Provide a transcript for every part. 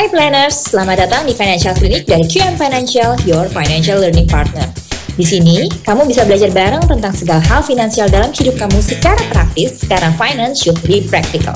Hai planners, selamat datang di Financial Clinic dari QM Financial, your financial learning partner. Di sini, kamu bisa belajar bareng tentang segala hal finansial dalam hidup kamu secara praktis, karena finance should be practical.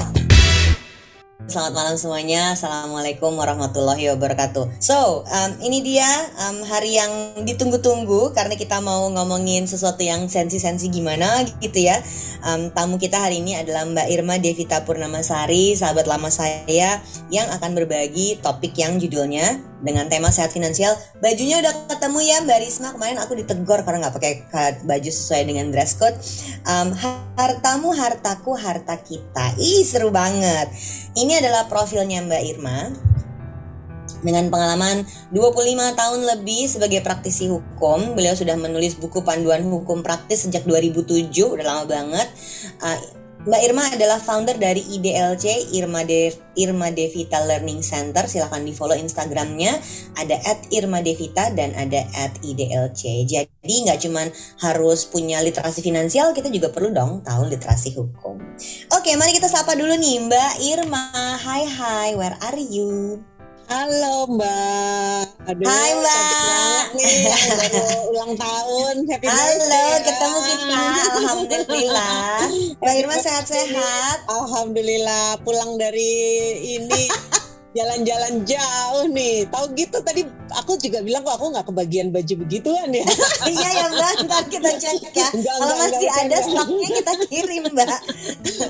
Selamat malam semuanya, Assalamualaikum warahmatullahi wabarakatuh. So, um, ini dia um, hari yang ditunggu-tunggu Karena kita mau ngomongin sesuatu yang sensi-sensi gimana gitu ya. Um, Tamu kita hari ini adalah Mbak Irma Devita Purnamasari Sahabat lama saya yang akan berbagi topik yang judulnya Dengan tema sehat finansial Bajunya udah ketemu ya Mbak Risma. Kemarin aku ditegur karena nggak pakai baju sesuai dengan dress code. Um, Hartamu, hartaku, harta kita. Ih seru banget. Ini adalah profilnya Mbak Irma. Dengan pengalaman 25 tahun lebih sebagai praktisi hukum, beliau sudah menulis buku panduan hukum praktis sejak 2007, udah lama banget. Uh, Mbak Irma adalah founder dari IDLC Irma De Irma Devita Learning Center. Silahkan di follow Instagramnya. Ada at Irma Devita dan ada IDLC. Jadi nggak cuman harus punya literasi finansial, kita juga perlu dong tahu literasi hukum. Oke, mari kita sapa dulu nih Mbak Irma. Hai hai, where are you? Halo Mbak. Aduh, Hai Mbak. nih, baru ulang tahun. Happy Halo, birthday. ketemu kita. Alhamdulillah. Mbak Irma sehat-sehat. Alhamdulillah pulang dari ini jalan-jalan jauh nih. Tahu gitu tadi aku juga bilang kok aku nggak kebagian baju begituan ya. iya ya Mbak, ntar kita cek ya. Enggak, Kalau enggak, masih enggak, ada enggak. stoknya kita kirim Mbak.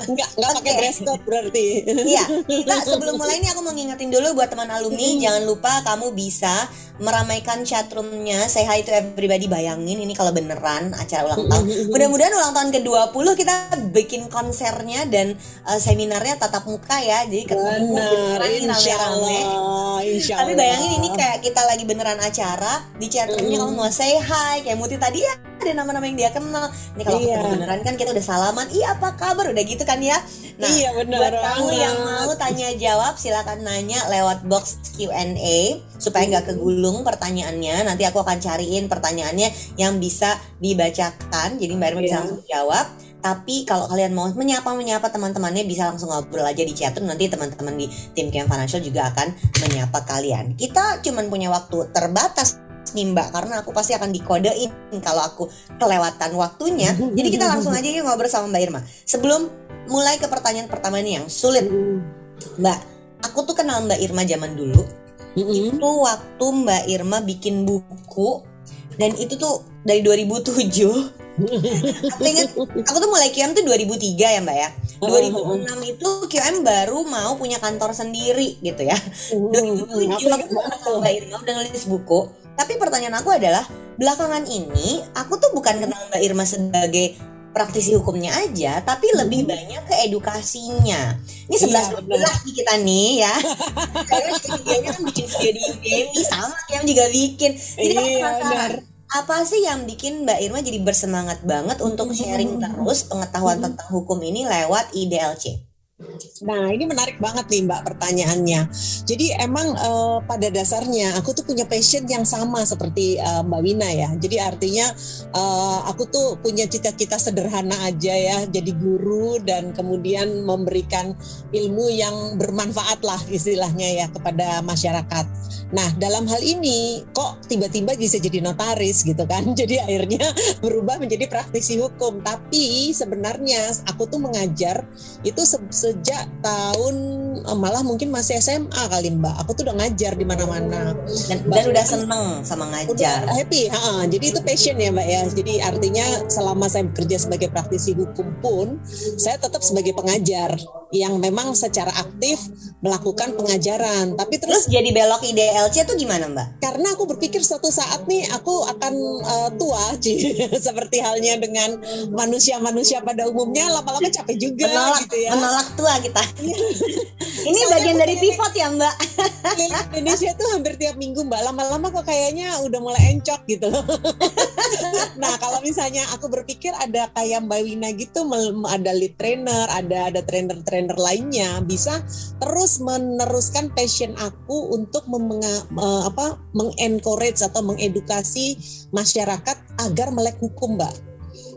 Enggak enggak pakai Oke. dress code berarti. Iya, kita sebelum mulai ini aku mau ngingetin dulu buat teman alumni, jangan lupa kamu bisa meramaikan chatroomnya Say hi to everybody, bayangin ini kalau beneran acara ulang tahun Mudah-mudahan ulang tahun ke-20 kita bikin konsernya dan uh, seminarnya tatap muka ya Jadi ketemu Benar, beneran nih insya rame-rame Allah, insya Tapi bayangin ini kayak kita lagi beneran acara Di chatroomnya kamu mau say hi Kayak Muti tadi ya ada nama-nama yang dia kenal. Ini kalau Iya. ketemu beneran kan kita udah salaman. Iya apa kabar? Udah gitu kan ya? Nah Iya, benar buat kamu banget. yang mau tanya jawab silakan nanya lewat box Q&A Supaya nggak kegulung pertanyaannya. Nanti aku akan cariin pertanyaannya yang bisa dibacakan. Jadi Mbak Irma bisa Iya. langsung jawab tapi kalau kalian mau menyapa-menyapa teman-temannya bisa langsung ngobrol aja di chatroom nanti teman-teman di tim Camp Financial juga akan menyapa kalian. Kita cuman punya waktu terbatas nih Mbak karena aku pasti akan dikodein kalau aku kelewatan waktunya. Jadi kita langsung aja yuk ngobrol sama Mbak Irma. Sebelum mulai ke pertanyaan pertama nih yang sulit, Mbak. Aku tuh kenal Mbak Irma zaman dulu. Itu waktu Mbak Irma bikin buku dan itu tuh dari 2007 aku inget aku tuh mulai QM tuh 2003 ya mbak ya. 2006 itu QM baru mau punya kantor sendiri gitu ya. 2007 Aku tuh? kenal mbak Irma udah nulis buku. Tapi pertanyaan aku adalah belakangan ini aku tuh bukan kenal mbak Irma sebagai praktisi hukumnya aja tapi lebih banyak ke edukasinya. Ini 11 Iya, 12 nih kita nih ya. Karena videonya kan bikin video di Udemy sama QM juga bikin. Jadi aku Iya, penasaran? benar. Apa sih yang bikin Mbak Irma jadi bersemangat banget untuk sharing terus pengetahuan tentang hukum ini lewat IDLC? Nah, ini menarik banget nih Mbak pertanyaannya. Jadi emang eh, pada dasarnya aku tuh punya passion yang sama seperti eh, Mbak Wina ya. Jadi artinya eh, aku tuh punya cita-cita sederhana aja ya, jadi guru dan kemudian memberikan ilmu yang bermanfaat lah istilahnya ya kepada masyarakat. Nah, dalam hal ini kok tiba-tiba bisa jadi notaris gitu kan. Jadi akhirnya berubah menjadi praktisi hukum. Tapi sebenarnya aku tuh mengajar itu sejak tahun eh, malah mungkin masih SMA kali Mbak. Aku tuh udah ngajar di mana-mana. Dan, dan udah seneng sama ngajar. Udah happy, ha-ha. jadi itu passion ya Mbak ya. Jadi artinya selama saya bekerja sebagai praktisi hukum pun, saya tetap sebagai pengajar yang memang secara aktif melakukan pengajaran. Tapi Terus terus jadi belok IDLC tuh gimana Mbak? karena aku berpikir suatu saat nih aku akan eh, tua, seperti halnya dengan manusia-manusia pada umumnya lama-lama capek juga Menolak, gitu ya. menolak tua kita. ini Soalnya bagian dari pivot ya Mbak. Indonesia tuh hampir tiap minggu mbak lama-lama kok kayaknya udah mulai encok gitu loh nah kalau misalnya aku berpikir ada kayak mbak Wina gitu ada lead trainer ada ada trainer-trainer lainnya bisa terus meneruskan passion aku untuk memenga- apa mengencourage atau mengedukasi masyarakat agar melek hukum mbak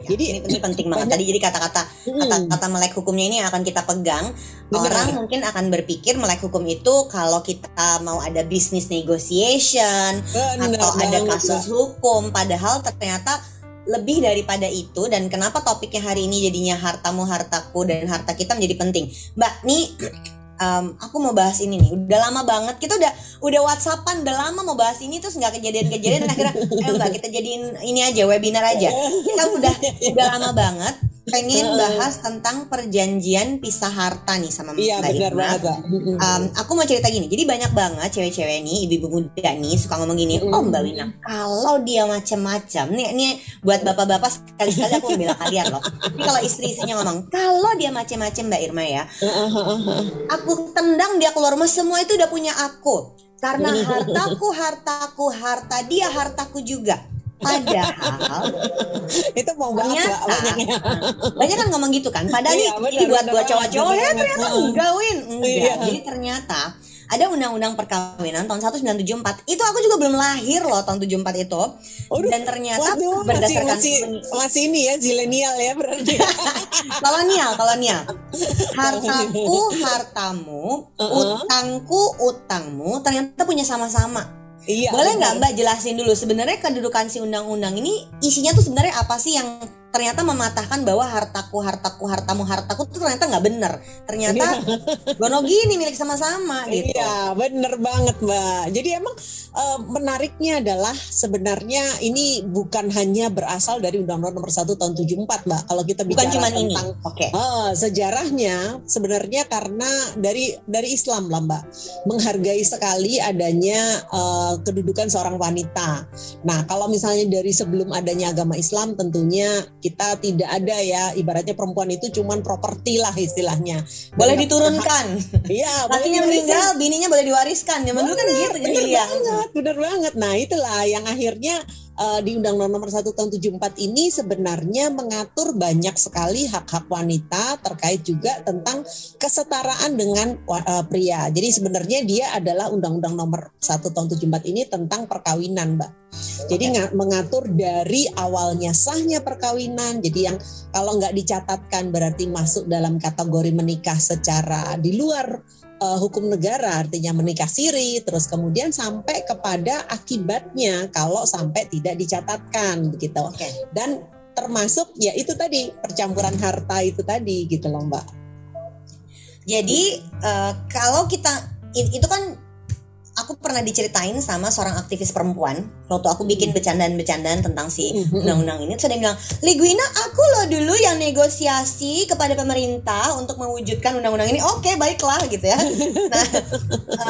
jadi ini, ini penting banget. Tadi jadi kata-kata kata-kata melek hukumnya ini yang akan kita pegang. Benar. Orang mungkin akan berpikir melek hukum itu kalau kita mau ada business negotiation Bener atau ada kasus hukum. Padahal ternyata lebih daripada itu dan kenapa topiknya hari ini jadinya hartamu hartaku dan harta kita menjadi penting. Mbak, nih em, aku mau bahas ini nih. Udah lama banget kita udah udah WhatsAppan udah lama mau bahas ini terus nggak kejadian-kejadian akhirnya ayo Mbak kita jadiin ini aja webinar aja. Kita udah udah lama banget pengen bahas tentang perjanjian pisah harta nih sama Iya Mbak benar Irma. banget. Um, aku mau cerita gini, jadi banyak banget cewek-cewek nih, ibu-ibu muda nih suka ngomong gini, oh Mbak Wina, kalau dia macem-macem, nih, nih buat bapak-bapak sekali-sekali aku bela kalian loh. Ini kalau istri-istrinya ngomong, kalau dia macem-macem Mbak Irma ya, aku tendang dia keluar rumah, semua itu udah punya aku. Karena hartaku, hartaku, harta dia, hartaku juga. Padahal itu mau banget Mbak, ternyata banyaknya. banyak kan ngomong gitu kan? Padahal Iya, ini, benar, ini buat buat cowok-cowok benar ya ternyata enggak win. Enggak. Iya. jadi ternyata ada undang-undang perkawinan tahun 1974 itu aku juga belum lahir loh tahun 74 itu. Waduh, dan ternyata Waduh, masih, berdasarkan masih, masih ini ya zilenial ya berarti. kolonial kolonial. Hartaku hartamu Uh-uh. utangku utangmu ternyata punya sama-sama iya. boleh nggak mbak jelasin dulu sebenarnya kedudukan si undang-undang ini isinya tuh sebenarnya apa sih yang ternyata mematahkan bahwa hartaku hartaku hartamu hartaku tuh ternyata nggak bener ternyata gono gini milik sama-sama gitu Iya, bener banget Mbak. Jadi emang eh, menariknya adalah sebenarnya ini bukan hanya berasal dari Undang-Undang Nomor 1 Tahun 74, Mbak. Kalau kita bukan bicara cuma ini tentang oke Eh, sejarahnya sebenarnya karena dari dari Islam lah Mbak menghargai sekali adanya eh, kedudukan seorang wanita. Nah kalau misalnya dari sebelum adanya agama Islam tentunya kita tidak ada ya. Ibaratnya perempuan itu cuman properti lah istilahnya. boleh diturunkan. Iya lakinya meninggal bininya boleh diwariskan. Zaman dulu kan gitu jadi bener iya banget, bener banget. Nah itulah yang akhirnya eh, di Undang-Undang Nomor 1 Tahun 74 ini sebenarnya mengatur banyak sekali hak-hak wanita terkait juga tentang kesetaraan dengan eh, pria. Jadi sebenarnya dia adalah Undang-Undang Nomor 1 Tahun 74 ini tentang perkawinan, Mbak. Jadi nga- mengatur dari awalnya sahnya perkawinan. Jadi yang kalau nggak dicatatkan berarti masuk dalam kategori menikah secara di luar uh, hukum negara artinya menikah siri terus kemudian sampai kepada akibatnya kalau sampai tidak dicatatkan begitu. Oke. Dan termasuk ya itu tadi percampuran harta itu tadi gitu loh mbak. Jadi eh, kalau kita it- itu kan aku pernah diceritain sama seorang aktivis perempuan waktu aku bikin bercandaan-bercandaan tentang si undang-undang ini. Terus dia bilang Ligwina aku loh dulu yang negosiasi kepada pemerintah untuk mewujudkan undang-undang ini. Oke baiklah gitu ya. Nah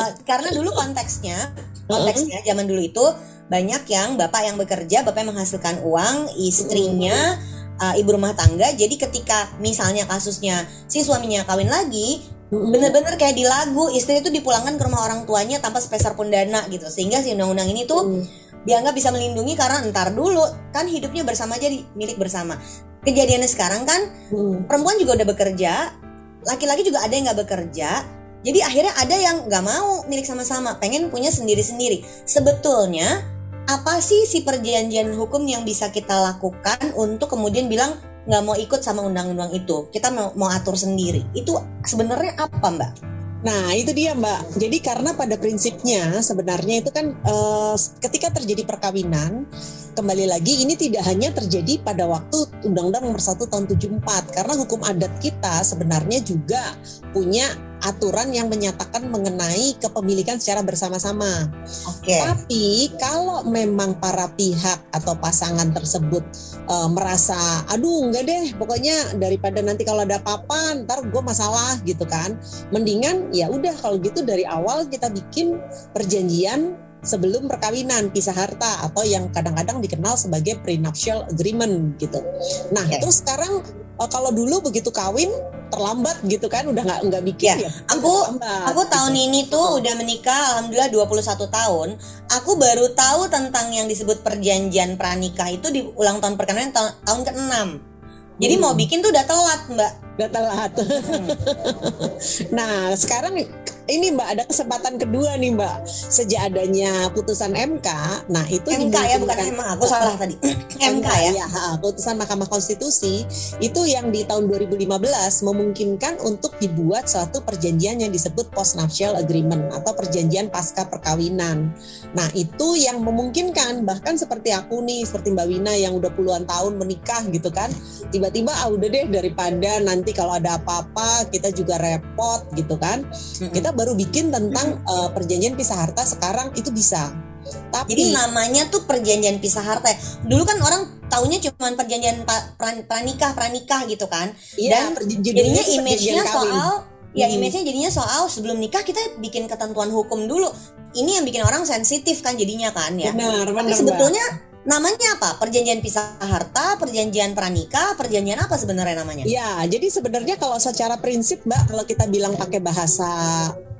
eh, karena dulu konteksnya konteksnya zaman dulu itu banyak yang bapak yang bekerja bapak yang menghasilkan uang istrinya eh, ibu rumah tangga. Jadi ketika misalnya kasusnya si suaminya kawin lagi bener-bener kayak di lagu istri itu dipulangkan ke rumah orang tuanya tanpa sepeser pun dana gitu. Sehingga si undang-undang ini tuh dianggap bisa melindungi karena entar dulu kan hidupnya bersama jadi milik bersama. Kejadiannya sekarang kan Hmm. perempuan juga udah bekerja laki-laki juga ada yang nggak bekerja jadi akhirnya ada yang nggak mau milik sama-sama pengen punya sendiri-sendiri. Sebetulnya apa sih si perjanjian hukum yang bisa kita lakukan untuk kemudian bilang nggak mau ikut sama undang-undang itu. Kita mau, mau atur sendiri. Itu sebenarnya apa mbak? Nah itu dia Mbak. Jadi karena pada prinsipnya sebenarnya itu kan eh, ketika terjadi perkawinan kembali lagi ini tidak hanya terjadi pada waktu Undang-Undang Nomor 1 Tahun 74 karena hukum adat kita sebenarnya juga punya aturan yang menyatakan mengenai kepemilikan secara bersama-sama. oke Tapi kalau memang para pihak atau pasangan tersebut eh, merasa, aduh enggak deh, pokoknya daripada nanti kalau ada apa-apa, ntar gue masalah gitu kan. Mendingan ya udah kalau gitu dari awal kita bikin perjanjian sebelum perkawinan pisah harta atau yang kadang-kadang dikenal sebagai prenuptial agreement gitu. Nah Oke. terus sekarang eh, kalau dulu begitu kawin terlambat gitu kan, udah nggak nggak bikin Ya, ya. aku- terlambat, Aku gitu. tahun ini tuh udah menikah alhamdulillah 21 tahun. Aku baru tahu tentang yang disebut perjanjian pranikah itu di ulang tahun perkawinan tahun, tahun ke-6. Jadi mau Hmm. bikin tuh udah telat, Mbak. udah telat. Hmm. Nah, sekarang ini Mbak ada kesempatan kedua nih Mbak sejak adanya putusan MK. Nah itu MK ya bukan MK, aku salah tadi. MK ya. ya putusan Mahkamah Konstitusi itu yang di tahun 2015 memungkinkan untuk dibuat suatu perjanjian yang disebut post nuptial agreement atau perjanjian pasca perkawinan. Nah itu yang memungkinkan bahkan seperti aku nih seperti Mbak Wina yang udah puluhan tahun menikah gitu kan tiba-tiba ah udah deh daripada nanti kalau ada apa-apa kita juga repot gitu kan kita baru bikin tentang uh, perjanjian pisah harta sekarang itu bisa. Tapi Jadi namanya tuh perjanjian pisah harta. Ya. Dulu kan orang taunya cuma perjanjian pranikah pranikah gitu kan. Iya, Dan jadinya image-nya soal ya hmm. image-nya jadinya soal sebelum nikah kita bikin ketentuan hukum dulu. Ini yang bikin orang sensitif kan jadinya kan ya. Benar, Tapi benar, sebetulnya namanya apa? Perjanjian pisah harta, perjanjian pranikah, perjanjian apa sebenarnya namanya? Ya, jadi sebenarnya kalau secara prinsip Mbak, kalau kita bilang pakai bahasa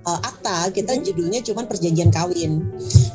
uh, akta kita hmm. judulnya cuma perjanjian kawin.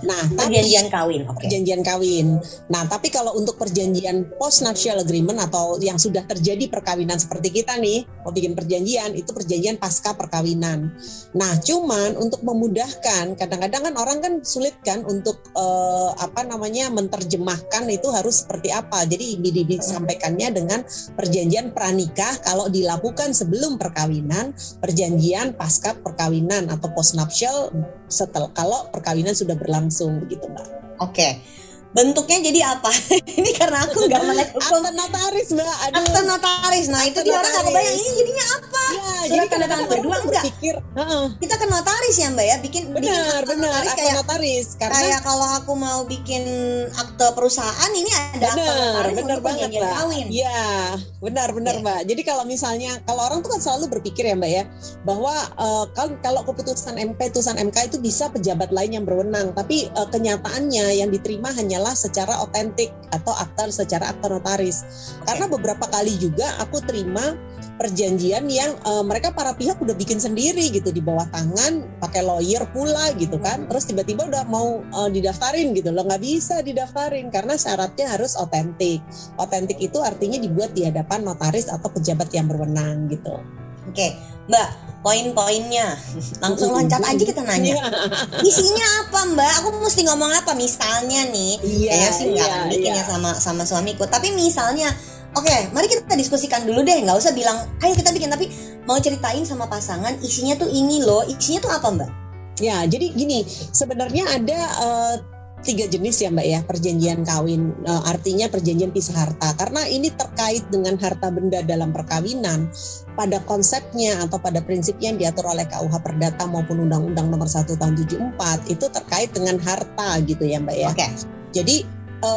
Nah, perjanjian tapi, kawin, okay. perjanjian kawin. Nah, tapi kalau untuk perjanjian post nuptial agreement atau yang sudah terjadi perkawinan seperti kita nih, mau bikin perjanjian itu perjanjian pasca perkawinan. Nah, cuman untuk memudahkan, kadang-kadang kan orang kan sulit kan untuk uh, apa namanya menerjemahkan itu harus seperti apa. Jadi disampaikannya dengan perjanjian pranikah kalau dilakukan sebelum perkawinan, perjanjian pasca perkawinan atau post nuptial setelah kalau perkawinan sudah berlangsung begitu mbak. Oke. Okay bentuknya jadi apa? ini karena aku nggak melek hukum. Akta notaris mbak. Aduh. Akta notaris. Nah itu dia orang nggak kebayang ini jadinya apa? Ya, Surat jadi tanda tangan berdua enggak? Berpikir, uh-uh. Kita ke notaris ya mbak ya, bikin benar bikin akta benar notaris akta kayak notaris. Karena kayak kalau aku mau bikin akte perusahaan ini ada benar, akta notaris benar banget mbak. kawin. Iya benar benar ya. mbak. Jadi kalau misalnya kalau orang tuh kan selalu berpikir ya mbak ya bahwa uh, kalau kalau keputusan MK putusan MK itu bisa pejabat lain yang berwenang, tapi uh, kenyataannya yang diterima hanya hanyalah secara otentik atau akta secara akta notaris. Karena beberapa kali juga aku terima perjanjian yang uh, mereka para pihak udah bikin sendiri gitu di bawah tangan pakai lawyer pula gitu kan. Terus tiba-tiba udah mau uh, didaftarin gitu loh nggak bisa didaftarin karena syaratnya harus otentik. Otentik itu artinya dibuat di hadapan notaris atau pejabat yang berwenang gitu. Oke, Mbak, poin-poinnya. Langsung loncat aja kita nanya. Iya. isinya apa mbak? Aku mesti ngomong apa? Misalnya nih. Iya, ya sih nggak iya, bikin iya. ya sama sama suamiku. Tapi misalnya oke okay, mari kita diskusikan dulu deh. Nggak usah bilang ayo kita bikin. Tapi mau ceritain sama pasangan isinya tuh ini loh. Isinya tuh apa mbak? Ya jadi gini sebenarnya ada uh, tiga jenis ya Mbak ya perjanjian kawin e, artinya perjanjian pisah harta karena ini terkait dengan harta benda dalam perkawinan pada konsepnya atau pada prinsipnya yang diatur oleh KUH Perdata maupun Undang-Undang Nomor 1 Tahun 74 itu terkait dengan harta gitu ya Mbak ya. Oke. Okay. Jadi e,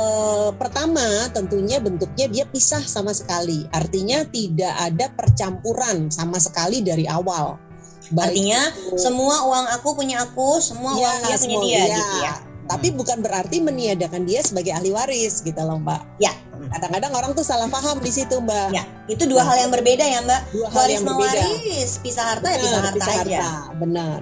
pertama tentunya bentuknya dia pisah sama sekali artinya tidak ada percampuran sama sekali dari awal. Baik Artinya itu, semua uang aku punya aku, semua ya, uang dia punya dia ya. gitu ya tapi bukan berarti meniadakan dia sebagai ahli waris gitu loh mbak. Ya. Kadang-kadang orang tuh salah paham di situ mbak. Ya. Itu dua nah, hal yang berbeda ya mbak. Dua hal yang berbeda. waris pisah harta benar, ya pisah harta, pisah harta. Aja. benar.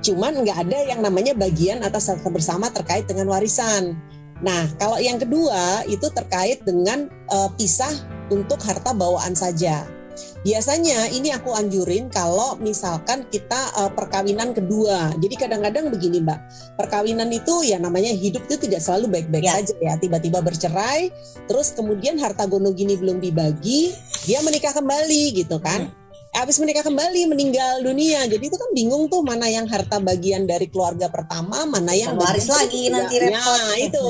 Cuman nggak ada yang namanya bagian atas harta bersama terkait dengan warisan. Nah kalau yang kedua itu terkait dengan uh, pisah untuk harta bawaan saja Biasanya ini aku anjurin kalau misalkan kita uh, perkawinan kedua. Jadi kadang-kadang begini Mbak, perkawinan itu ya namanya hidup itu tidak selalu baik-baik ya. saja ya. Tiba-tiba bercerai, terus kemudian harta gono gini belum dibagi, dia menikah kembali gitu kan. Hmm habis menikah kembali meninggal dunia. Jadi itu kan bingung tuh mana yang harta bagian dari keluarga pertama mana yang waris lagi nanti repot. Nah itu.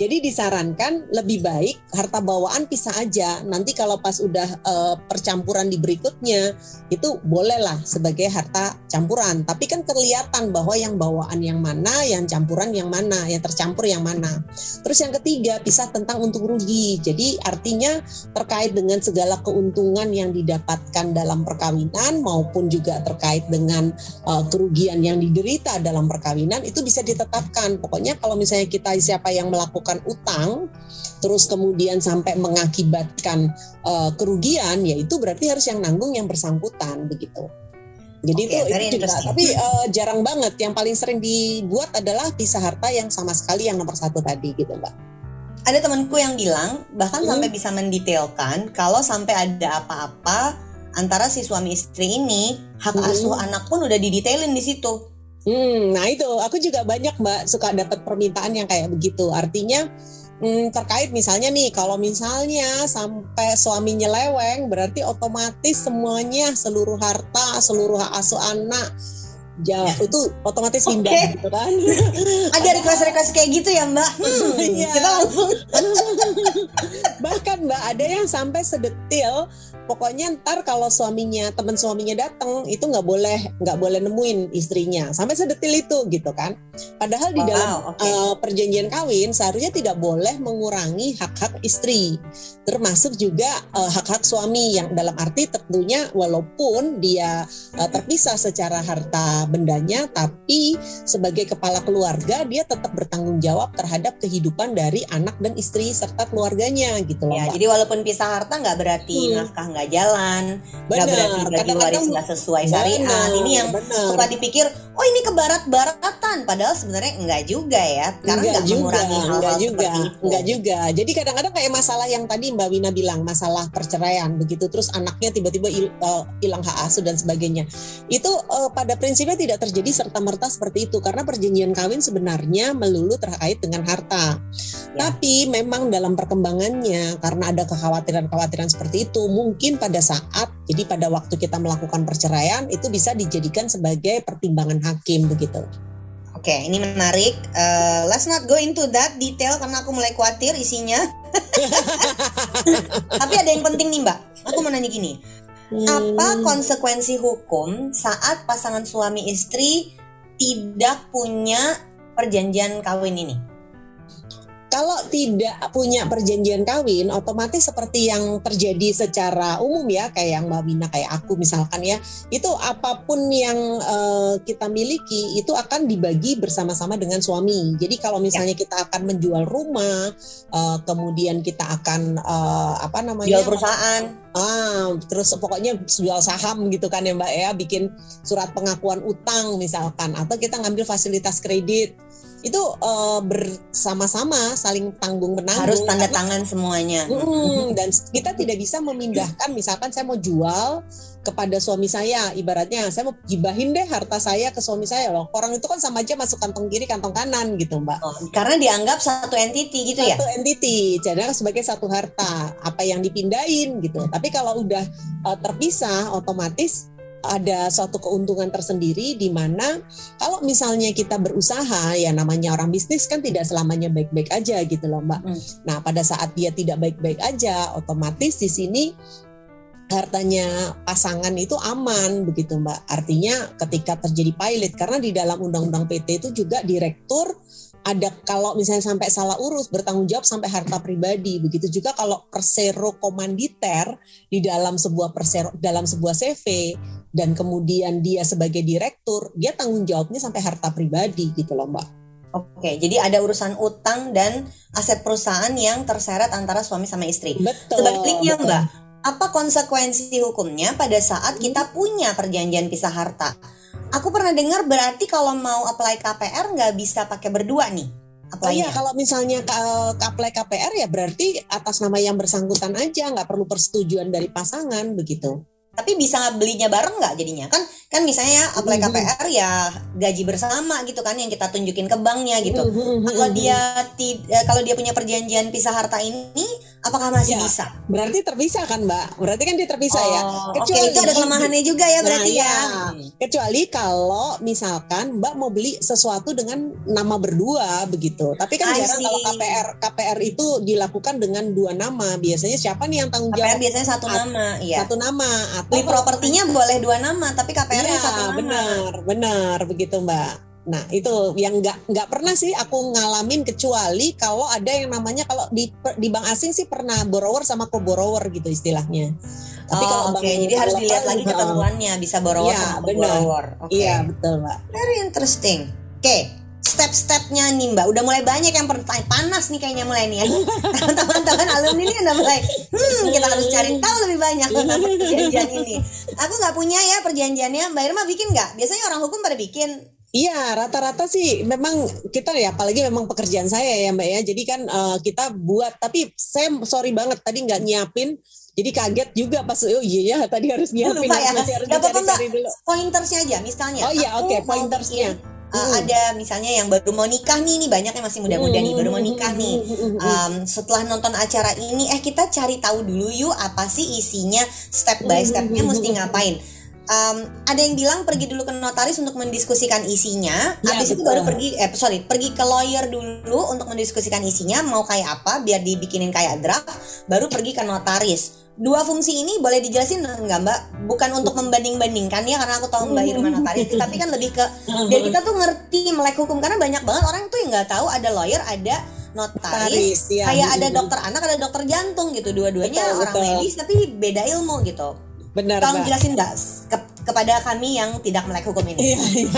Jadi disarankan lebih baik harta bawaan pisah aja. Nanti kalau pas udah uh, percampuran di berikutnya itu bolehlah sebagai harta campuran. Tapi kan kelihatan bahwa yang bawaan yang mana yang campuran yang mana yang tercampur yang mana. Terus yang ketiga pisah tentang untung rugi. Jadi artinya terkait dengan segala keuntungan yang didapatkan dalam per perkawinan maupun juga terkait dengan uh, kerugian yang diderita dalam perkawinan itu bisa ditetapkan. Pokoknya kalau misalnya kita siapa yang melakukan utang terus kemudian sampai mengakibatkan uh, kerugian ya itu berarti harus yang nanggung yang bersangkutan begitu. Jadi okay, itu, itu juga, tapi uh, jarang banget. Yang paling sering dibuat adalah pisah harta yang sama sekali yang nomor satu tadi gitu, mbak. Ada temanku yang bilang bahkan hmm. sampai bisa mendetailkan kalau sampai ada apa-apa antara si suami istri ini, hak Hmm. asuh anak pun udah didetailin di situ. Hmm, nah itu aku juga banyak mbak suka dapat permintaan yang kayak begitu. Artinya hmm, terkait misalnya nih kalau misalnya sampai suami nyeleweng berarti otomatis semuanya seluruh harta seluruh hak asuh anak ja, itu otomatis pindah gitu kan. Ada request-request kayak gitu ya Mbak? Hmm, Iya. Kita langsung Bahkan mbak ada yang sampai sedetil pokoknya ntar kalau suaminya teman suaminya datang itu nggak boleh nggak boleh nemuin istrinya sampai sedetil itu gitu kan. Padahal di dalam Wow, oke. uh, perjanjian kawin seharusnya tidak boleh mengurangi hak-hak istri, termasuk juga uh, hak-hak suami yang dalam arti tentunya walaupun dia uh, terpisah secara harta bendanya, tapi sebagai kepala keluarga dia tetap bertanggung jawab terhadap kehidupan dari anak dan istri serta keluarganya gitu loh. Ya, Mbak. jadi walaupun pisah harta nggak berarti Hmm. nafkah nggak jalan, nggak berarti bagi waris nggak sesuai syariat. Ini yang benar. suka dipikir, oh ini ke barat-baratan, padahal sebenarnya enggak juga ya, karena Enggak nggak juga, mengurangi enggak hal-hal juga, itu. enggak juga. Jadi kadang-kadang kayak masalah yang tadi Mbak Wina bilang, masalah perceraian begitu, terus anaknya tiba-tiba il- eh, hilang hak asuh dan sebagainya. Itu eh, pada prinsipnya tidak terjadi serta merta seperti itu, karena perjanjian kawin sebenarnya melulu terkait dengan harta. Ya. Tapi memang dalam perkembangannya, karena ada kekhawatiran-kekhawatiran seperti itu, mungkin pada saat, jadi pada waktu kita melakukan perceraian itu bisa dijadikan sebagai pertimbangan hakim begitu. Oke, ini menarik. Eh, let's not go into that detail karena aku mulai khawatir isinya. Tapi ada yang penting nih Mbak. Aku mau nanya gini, apa Hmm. konsekuensi hukum saat pasangan suami istri tidak punya perjanjian kawin ini? Kalau tidak punya perjanjian kawin, otomatis seperti yang terjadi secara umum ya, kayak yang Mbak Bina, kayak aku misalkan ya, itu apa pun yang eh, kita miliki itu akan dibagi bersama-sama dengan suami. Jadi kalau misalnya kita akan menjual rumah, eh, kemudian kita akan eh, apa namanya? Jual perusahaan. Ah, terus pokoknya jual saham gitu kan ya Mbak ya, bikin surat pengakuan utang misalkan, atau kita ngambil fasilitas kredit itu eh, bersama-sama saling tanggung menanggung Harus tanda karena- tangan semuanya. Mm, dan kita tidak bisa memindahkan misalkan saya mau jual kepada suami saya ibaratnya saya mau gibahin deh harta saya ke suami saya loh orang itu kan sama aja masuk kantong kiri kantong kanan gitu mbak Oh, karena dianggap satu entity gitu ya. satu entity jadi sebagai satu harta apa yang dipindahin gitu tapi kalau udah uh, terpisah otomatis ada suatu keuntungan tersendiri di mana kalau misalnya kita berusaha ya namanya orang bisnis kan tidak selamanya baik-baik aja gitu loh mbak. Hmm. Nah pada saat dia tidak baik-baik aja otomatis di sini hartanya pasangan itu aman begitu mbak. Artinya ketika terjadi pilot karena di dalam undang-undang PT itu juga direktur ada kalau misalnya sampai salah urus bertanggung jawab sampai harta pribadi begitu juga kalau persero komanditer di dalam sebuah persero dalam sebuah CV dan kemudian dia sebagai direktur dia tanggung jawabnya sampai harta pribadi gitu loh mbak Oke, jadi ada urusan utang dan aset perusahaan yang terseret antara suami sama istri. betul Sebaliknya betul. Mbak, apa konsekuensi hukumnya pada saat kita punya perjanjian pisah harta? Aku pernah dengar berarti kalau mau apply KPR nggak bisa pakai berdua nih. Oh iya, kalau misalnya ka- apply KPR ya berarti atas nama yang bersangkutan aja, nggak perlu persetujuan dari pasangan begitu. Tapi bisa belinya bareng nggak jadinya? Kan kan misalnya apply Mhm. KPR ya gaji bersama gitu kan yang kita tunjukin ke banknya gitu. Mhm, Kalau mhm. dia tidak kalau dia punya perjanjian pisah harta ini apakah masih Ya, bisa? berarti terpisah kan mbak? Berarti kan dia terpisah ya. Oh, Oke, Kecuali- itu ada kelemahannya juga ya berarti Nah, ya. ya. Kecuali kalau misalkan Mbak mau beli sesuatu dengan nama berdua begitu. Tapi kan I jarang see. kalau KPR KPR itu dilakukan dengan dua nama. Biasanya siapa nih yang tanggung KPR jawab? biasanya satu At- nama, iya. Satu nama Beli propertinya boleh dua nama, tapi KPR-nya Iya, satu nama. benar, benar begitu Mbak. Nah itu yang nggak nggak pernah sih aku ngalamin kecuali kalau ada yang namanya kalau di di bank asing sih pernah borrower sama co-borrower gitu istilahnya. Tapi oh, kalau oke. bank Jadi harus dilihat lagi ketentuannya, bisa borrower Iya, sama benar. borrower. Oke. Iya betul Mbak. Very interesting. Oke, step-stepnya nih Mbak. Udah mulai banyak yang pertanyaan panas nih kayaknya mulai nih ya. Teman-teman alumni ini udah mulai, hmm kita harus cari tahu lebih banyak tentang perjanjian ini. Aku nggak punya ya perjanjiannya. Mbak Irma bikin nggak? Biasanya orang hukum pada bikin. Iya, rata-rata sih memang kita ya apalagi memang pekerjaan saya ya Mbak ya. Jadi kan eh, kita buat tapi saya sorry banget tadi nggak nyiapin Jadi kaget juga pas oh iya ya tadi harus nyiapin lupa ya. masih harus Gak apa-apa dulu. Pointersnya aja misalnya. Oh iya oke mau pointersnya. bikin, uh, ada misalnya yang baru mau nikah nih, nih banyak yang masih muda-muda nih, baru mau nikah nih. Um, setelah nonton acara ini, eh kita cari tahu dulu yuk apa sih isinya, step by stepnya mesti ngapain. Um, ada yang bilang pergi dulu ke notaris untuk mendiskusikan isinya, Ya, habis itu betul. baru pergi, eh sorry, pergi ke lawyer dulu untuk mendiskusikan isinya, mau kayak apa, biar dibikinin kayak draft, baru pergi ke notaris. Dua fungsi ini boleh dijelasin nggak mbak? Bukan untuk membanding-bandingkan ya, karena aku tahu mbak Irma notaris, tapi kan lebih ke biar kita tuh ngerti melek hukum karena banyak banget orang tuh yang nggak tahu ada lawyer, ada notaris, Notaris, ya. kayak ada dokter anak, ada dokter jantung gitu, dua-duanya orang betul. medis tapi beda ilmu gitu. Benar Tolong jelasin nggak ke- kepada kami yang tidak melek hukum ini? Iya, iya.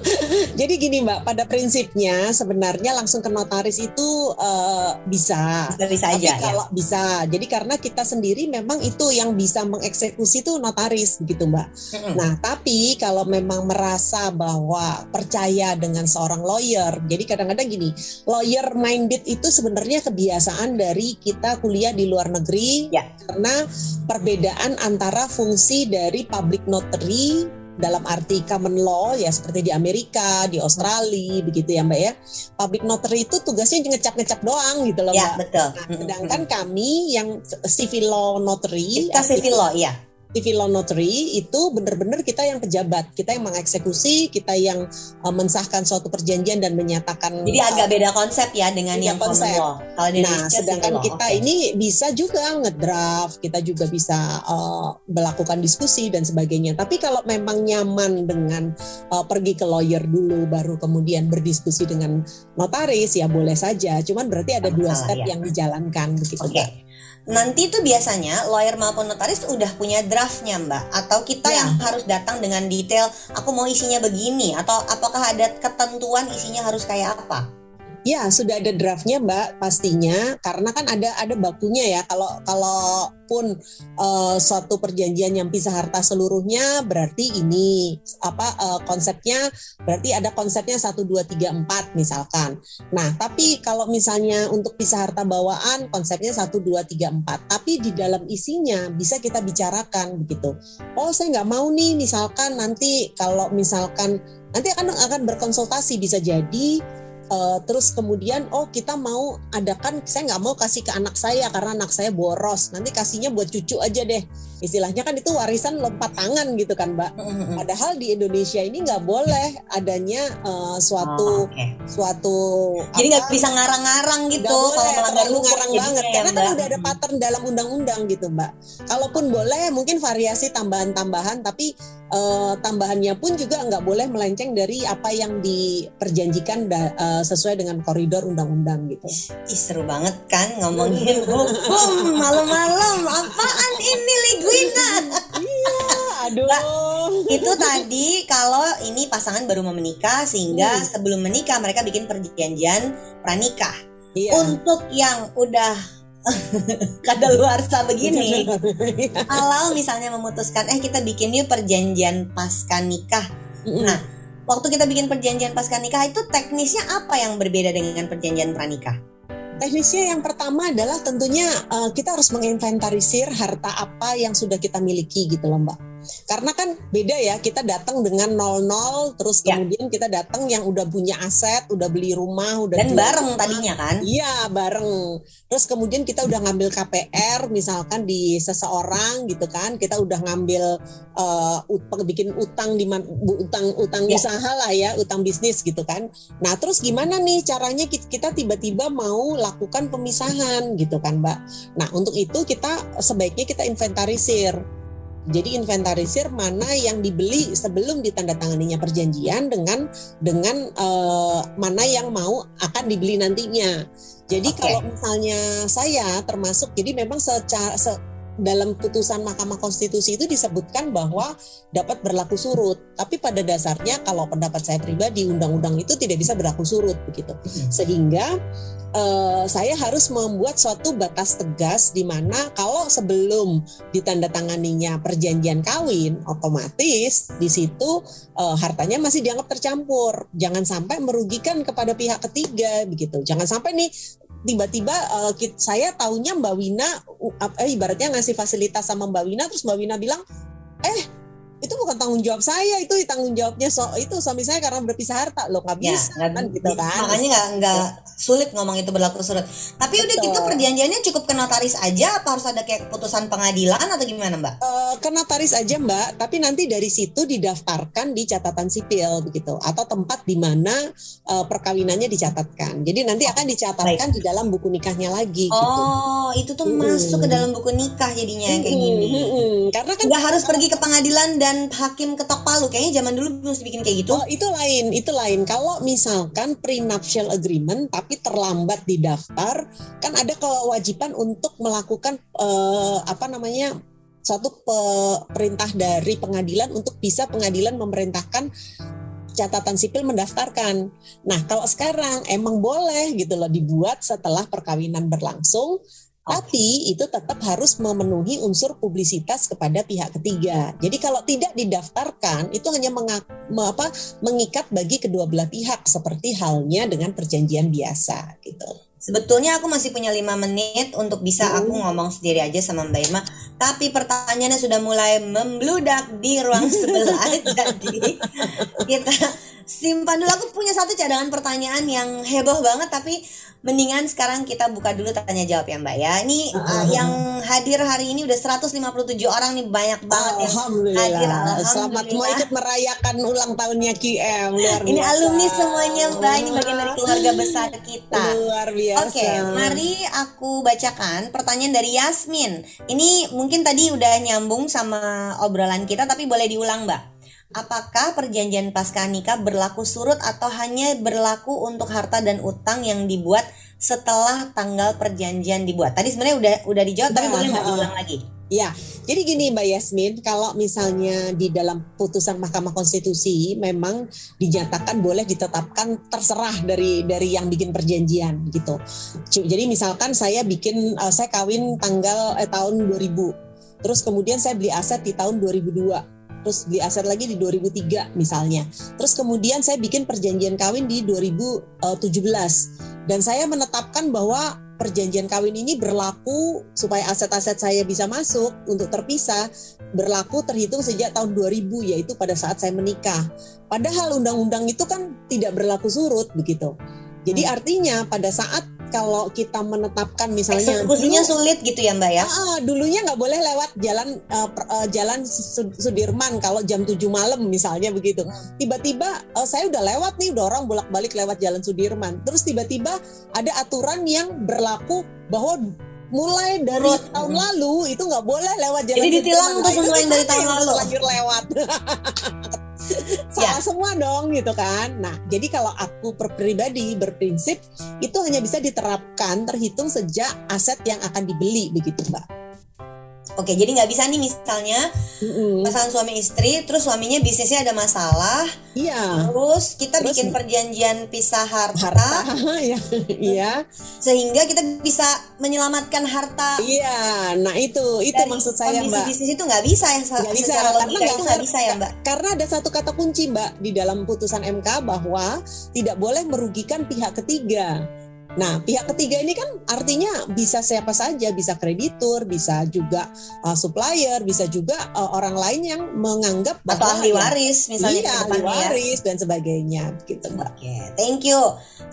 Jadi gini Mbak, pada prinsipnya sebenarnya langsung ke notaris itu eh, bisa. Bisa bisa Tapi aja ya. kalau bisa, jadi karena kita sendiri memang itu yang bisa mengeksekusi itu notaris gitu Mbak. Mm-mm. Nah, tapi kalau memang merasa bahwa percaya dengan seorang lawyer, jadi kadang-kadang gini, lawyer minded itu sebenarnya kebiasaan dari kita kuliah di luar negeri, Ya. karena perbedaan antara fungsi dari public notary dalam arti common law ya seperti di Amerika, di Australia begitu ya Mbak ya. Public notary itu tugasnya ngecap-ngecap doang gitu loh Ya Mbak. betul. Nah, sedangkan kami yang civil law notary kita civil law, iya. Civil law notary itu benar-benar kita yang pejabat, kita yang mengeksekusi, kita yang uh, mensahkan suatu perjanjian dan menyatakan. Jadi agak beda konsep ya dengan yang konsep. law. Kalau di Nah, sedangkan law, kita oke. ini bisa juga ngedraft, kita juga bisa uh, melakukan diskusi dan sebagainya. Tapi kalau memang nyaman dengan uh, pergi ke lawyer dulu, baru kemudian berdiskusi dengan notaris, ya boleh saja. Cuman berarti ada Nggak dua step ya. yang dijalankan begitu. Mbak. Nanti tuh biasanya lawyer maupun notaris udah punya draftnya mbak Atau kita Ya. yang harus datang dengan detail Aku mau isinya begini Atau apakah ada ketentuan isinya harus kayak apa? Ya sudah ada draftnya Mbak pastinya karena kan ada ada bakunya ya kalau kalaupun eh, suatu perjanjian yang pisah harta seluruhnya berarti ini apa eh, konsepnya berarti ada konsepnya 1 2 3 4 misalkan. Nah, tapi kalau misalnya untuk pisah harta bawaan konsepnya 1 2 3 4 tapi di dalam isinya bisa kita bicarakan begitu. Oh, saya nggak mau nih misalkan nanti kalau misalkan nanti akan akan berkonsultasi bisa jadi Uh, terus kemudian oh kita mau adakan saya nggak mau kasih ke anak saya karena anak saya boros. Nanti kasihnya buat cucu aja deh istilahnya kan itu warisan lompat tangan gitu kan mbak. Padahal di Indonesia ini nggak boleh adanya uh, Oh, suatu oke. suatu Jadi nggak bisa ngarang-ngarang gitu boleh kalau melanggar terlalu ngarang banget. ya, karena kan Mbak. udah ada pattern dalam undang-undang gitu mbak. Kalaupun boleh mungkin variasi tambahan-tambahan tapi eh, tambahannya pun juga nggak boleh melenceng dari apa yang diperjanjikan da- eh, sesuai dengan koridor undang-undang gitu. Ih seru banget kan ngomongin hukum. Malam-malam apaan ini Ligwina aduh. Itu tadi kalau ini pasangan baru mau menikah sehingga Hmm. sebelum menikah mereka bikin perjanjian pranikah. Iya. Untuk yang udah kadaluarsa begini kalau misalnya memutuskan eh kita bikin yuk perjanjian pasca nikah. Mm-mm. Nah, waktu kita bikin perjanjian pasca nikah itu teknisnya apa yang berbeda dengan perjanjian pranikah Teknisnya yang pertama adalah tentunya eh, kita harus menginventarisir harta apa yang sudah kita miliki gitu loh Mbak. Karena kan beda ya kita datang dengan 00 terus Ya. kemudian kita datang yang udah punya aset, udah beli rumah, udah dan bareng rumah. tadinya kan Iya bareng. Terus kemudian kita udah ngambil KPR misalkan di seseorang gitu kan, kita udah ngambil eh, ut- bikin utang di utang utang Ya. usaha lah ya, utang bisnis gitu kan. Nah terus gimana nih caranya ki- kita tiba-tiba mau lakukan pemisahan gitu kan Mbak. Nah untuk itu kita sebaiknya kita inventarisir. Jadi inventarisir mana yang dibeli sebelum ditandatanganinya perjanjian dengan dengan eh, mana yang mau akan dibeli nantinya. Jadi Oke. kalau misalnya saya termasuk jadi memang secara se- dalam putusan Mahkamah Konstitusi itu disebutkan bahwa dapat berlaku surut. Tapi pada dasarnya kalau pendapat saya pribadi undang-undang itu tidak bisa berlaku surut begitu. Sehingga eh, saya harus membuat suatu batas tegas di mana kalau sebelum ditandatanganinya perjanjian kawin otomatis di situ eh, hartanya masih dianggap tercampur. Jangan sampai merugikan kepada pihak ketiga begitu. Jangan sampai nih tiba-tiba uh, saya taunya Mbak Wina uh, eh, ibaratnya ngasih fasilitas sama Mbak Wina terus Mbak Wina bilang eh itu bukan tanggung jawab saya itu tanggung jawabnya so itu suami saya karena berpisah harta. Lo nggak ya, bisa ya, kan gitu kan? makanya nggak nggak sulit ngomong itu berlaku surut tapi Betul. udah gitu perjanjiannya cukup ke notaris aja apa harus ada kayak keputusan pengadilan atau gimana mbak uh, ke notaris aja mbak tapi nanti dari situ didaftarkan di catatan sipil begitu atau tempat di mana uh, perkawinannya dicatatkan jadi nanti akan dicatatkan Baik. di dalam buku nikahnya lagi gitu. oh gitu. itu tuh hmm. masuk ke dalam buku nikah jadinya hmm. kayak gini hmm. karena kan nggak harus pergi ke pengadilan dan hakim ketok palu kayaknya zaman dulu mesti bikin kayak gitu oh itu lain itu lain kalau misalkan prenuptial agreement tapi terlambat didaftar kan ada kewajiban untuk melakukan uh, apa namanya satu perintah dari pengadilan untuk bisa pengadilan memerintahkan catatan sipil mendaftarkan. Nah, kalau sekarang emang boleh gitu loh dibuat setelah perkawinan berlangsung, tapi itu tetap harus memenuhi unsur publisitas kepada pihak ketiga. Jadi kalau tidak didaftarkan itu hanya mengak, apa, mengikat bagi kedua belah pihak seperti halnya dengan perjanjian biasa gitu. Sebetulnya aku masih punya lima menit untuk bisa hmm. aku ngomong sendiri aja sama Mbak Irma. Tapi pertanyaannya sudah mulai membludak di ruang sebelah. jadi kita simpan dulu. Aku punya satu cadangan pertanyaan yang heboh banget. Tapi mendingan sekarang kita buka dulu tanya jawab ya Mbak ya. Ini uh, uh, yang hadir hari ini udah 157 orang nih banyak banget yang hadir. Alhamdulillah. Selamat mau ikut merayakan ulang tahunnya QM luar biasa. Ini alumni semuanya Mbak. Ini bagian dari keluarga besar kita. Luar biasa. Oke, okay, mari aku bacakan pertanyaan dari Yasmin. Ini mungkin tadi udah nyambung sama obrolan kita tapi boleh diulang Mbak. Apakah perjanjian pasca nikah berlaku surut atau hanya berlaku untuk harta dan utang yang dibuat setelah tanggal perjanjian dibuat? Tadi sebenarnya udah udah dijawab, tapi boleh nggak diulang lagi? Ya, jadi gini Mbak Yasmin, kalau misalnya di dalam putusan Mahkamah Konstitusi memang dinyatakan boleh ditetapkan terserah dari dari yang bikin perjanjian gitu. Jadi misalkan saya bikin uh, saya kawin tanggal eh, tahun 2000, terus kemudian saya beli aset di tahun 2002 terus beli aset lagi di 2003 misalnya. Terus kemudian saya bikin perjanjian kawin di 2017 dan saya menetapkan bahwa perjanjian kawin ini berlaku supaya aset-aset saya bisa masuk untuk terpisah berlaku terhitung sejak tahun 2000 yaitu pada saat saya menikah. Padahal undang-undang itu kan tidak berlaku surut begitu. Jadi hmm. artinya pada saat kalau kita menetapkan misalnya eksekusinya dulu, sulit gitu ya mbak ya? Uh, dulunya nggak boleh lewat jalan uh, uh, jalan Sudirman kalau jam 7 malam misalnya begitu. Hmm. tiba-tiba uh, saya udah lewat nih udah orang bolak-balik lewat jalan Sudirman. Terus tiba-tiba ada aturan yang berlaku bahwa mulai dari Rut. tahun lalu itu nggak boleh lewat jalan jadi ditilang tuh semua yang dari tahun lalu. lanjut lewat salah ya. semua dong gitu kan. Nah, jadi kalau aku per pribadi berprinsip itu hanya bisa diterapkan terhitung sejak aset yang akan dibeli begitu, Mbak. Oke, jadi nggak bisa nih misalnya mm-hmm. pasangan suami istri, terus suaminya bisnisnya ada masalah. Iya. Terus kita terus, bikin perjanjian pisah harta. Harta, ya, iya. Sehingga kita bisa menyelamatkan harta. Iya, nah itu itu maksud saya mbak. bisnis itu nggak bisa ya. Gak bisa karena gak, itu nggak bisa ya mbak. Karena ada satu kata kunci mbak di dalam putusan MK bahwa tidak boleh merugikan pihak ketiga. Nah, pihak ketiga ini kan artinya bisa siapa saja, bisa kreditur, bisa juga uh, supplier, bisa juga uh, orang lain yang menganggap bahwa atau ahli waris misalnya iya, ahli ya. waris ya. dan sebagainya gitu, Mbak. Oke, okay, thank you.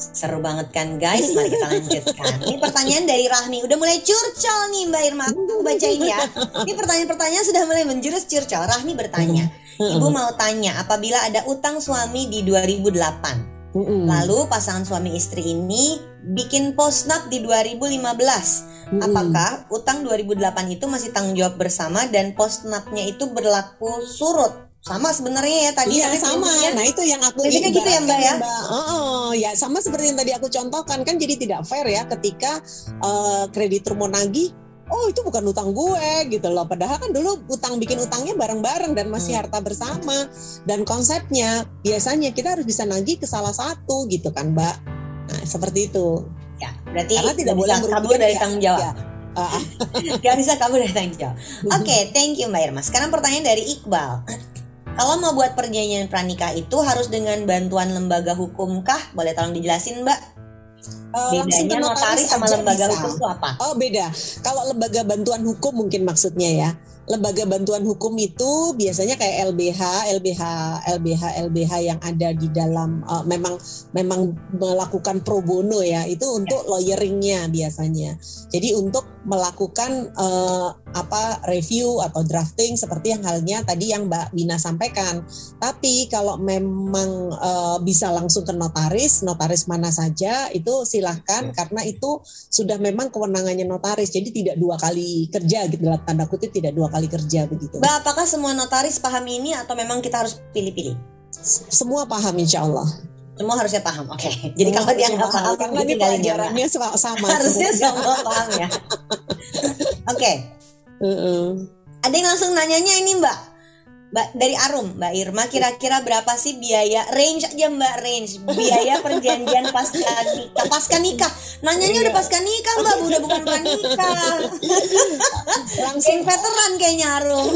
Seru banget kan guys, mari kita lanjutkan. Ini pertanyaan dari Rahmi, udah mulai curcol nih Mbak Irma, aku bacain ya. Ini pertanyaan-pertanyaan sudah mulai menjurus curcol. Rahmi bertanya, Ibu mau tanya apabila ada utang suami di 2008 Mm -mm. Lalu pasangan suami istri ini bikin postnap di 2015. Mm -mm. Apakah utang 2008 itu masih tanggung jawab bersama dan postnapnya itu berlaku surut? Sama sebenarnya ya tadi Iya sama. Nah, itu yang aku Jadi gitu ya, Mbak ya. Mbak. Oh, oh, ya sama seperti yang tadi aku contohkan kan jadi tidak fair ya ketika uh, kreditur mau nagih oh itu bukan utang gue gitu loh padahal kan dulu utang bikin utangnya bareng-bareng dan masih hmm. harta bersama dan konsepnya biasanya kita harus bisa nagih ke salah satu gitu kan mbak nah seperti itu ya berarti karena tidak boleh kabur dari tanggung jawab ya. Uh. Gak bisa kabur dari tanggung jawab. Oke, okay, thank you Mbak Irma. Sekarang pertanyaan dari Iqbal. Kalau mau buat perjanjian pranikah itu harus dengan bantuan lembaga hukum kah? Boleh tolong dijelasin Mbak? Uh, Bedanya notaris, sama lembaga bisa. hukum itu apa? Oh beda. Kalau lembaga bantuan hukum mungkin maksudnya ya lembaga bantuan hukum itu biasanya kayak LBH, LBH, LBH, LBH yang ada di dalam uh, memang memang melakukan pro bono ya itu untuk lawyeringnya biasanya. Jadi untuk melakukan uh, apa review atau drafting seperti yang halnya tadi yang Mbak Bina sampaikan. Tapi kalau memang uh, bisa langsung ke notaris, notaris mana saja itu silahkan karena itu sudah memang kewenangannya notaris. Jadi tidak dua kali kerja gitu dalam tanda kutip tidak dua kali kerja begitu. Mbak, apakah semua notaris paham ini atau memang kita harus pilih-pilih? Semua paham insya Allah. Semua harusnya paham. Oke. Okay. Jadi kalau dia nggak paham, karena ini pelajarannya sama. harusnya semua paham ya. Oke. Okay. Uh -uh. Ada yang langsung nanyanya ini Mbak Mbak dari Arum, Mbak Irma kira-kira berapa sih biaya range aja Mbak range? Biaya perjanjian pasca nikah. Pasca nikah? Nanyanya udah pasca nikah Mbak udah bukan pranikah langsung. Veteran kayaknya Arum.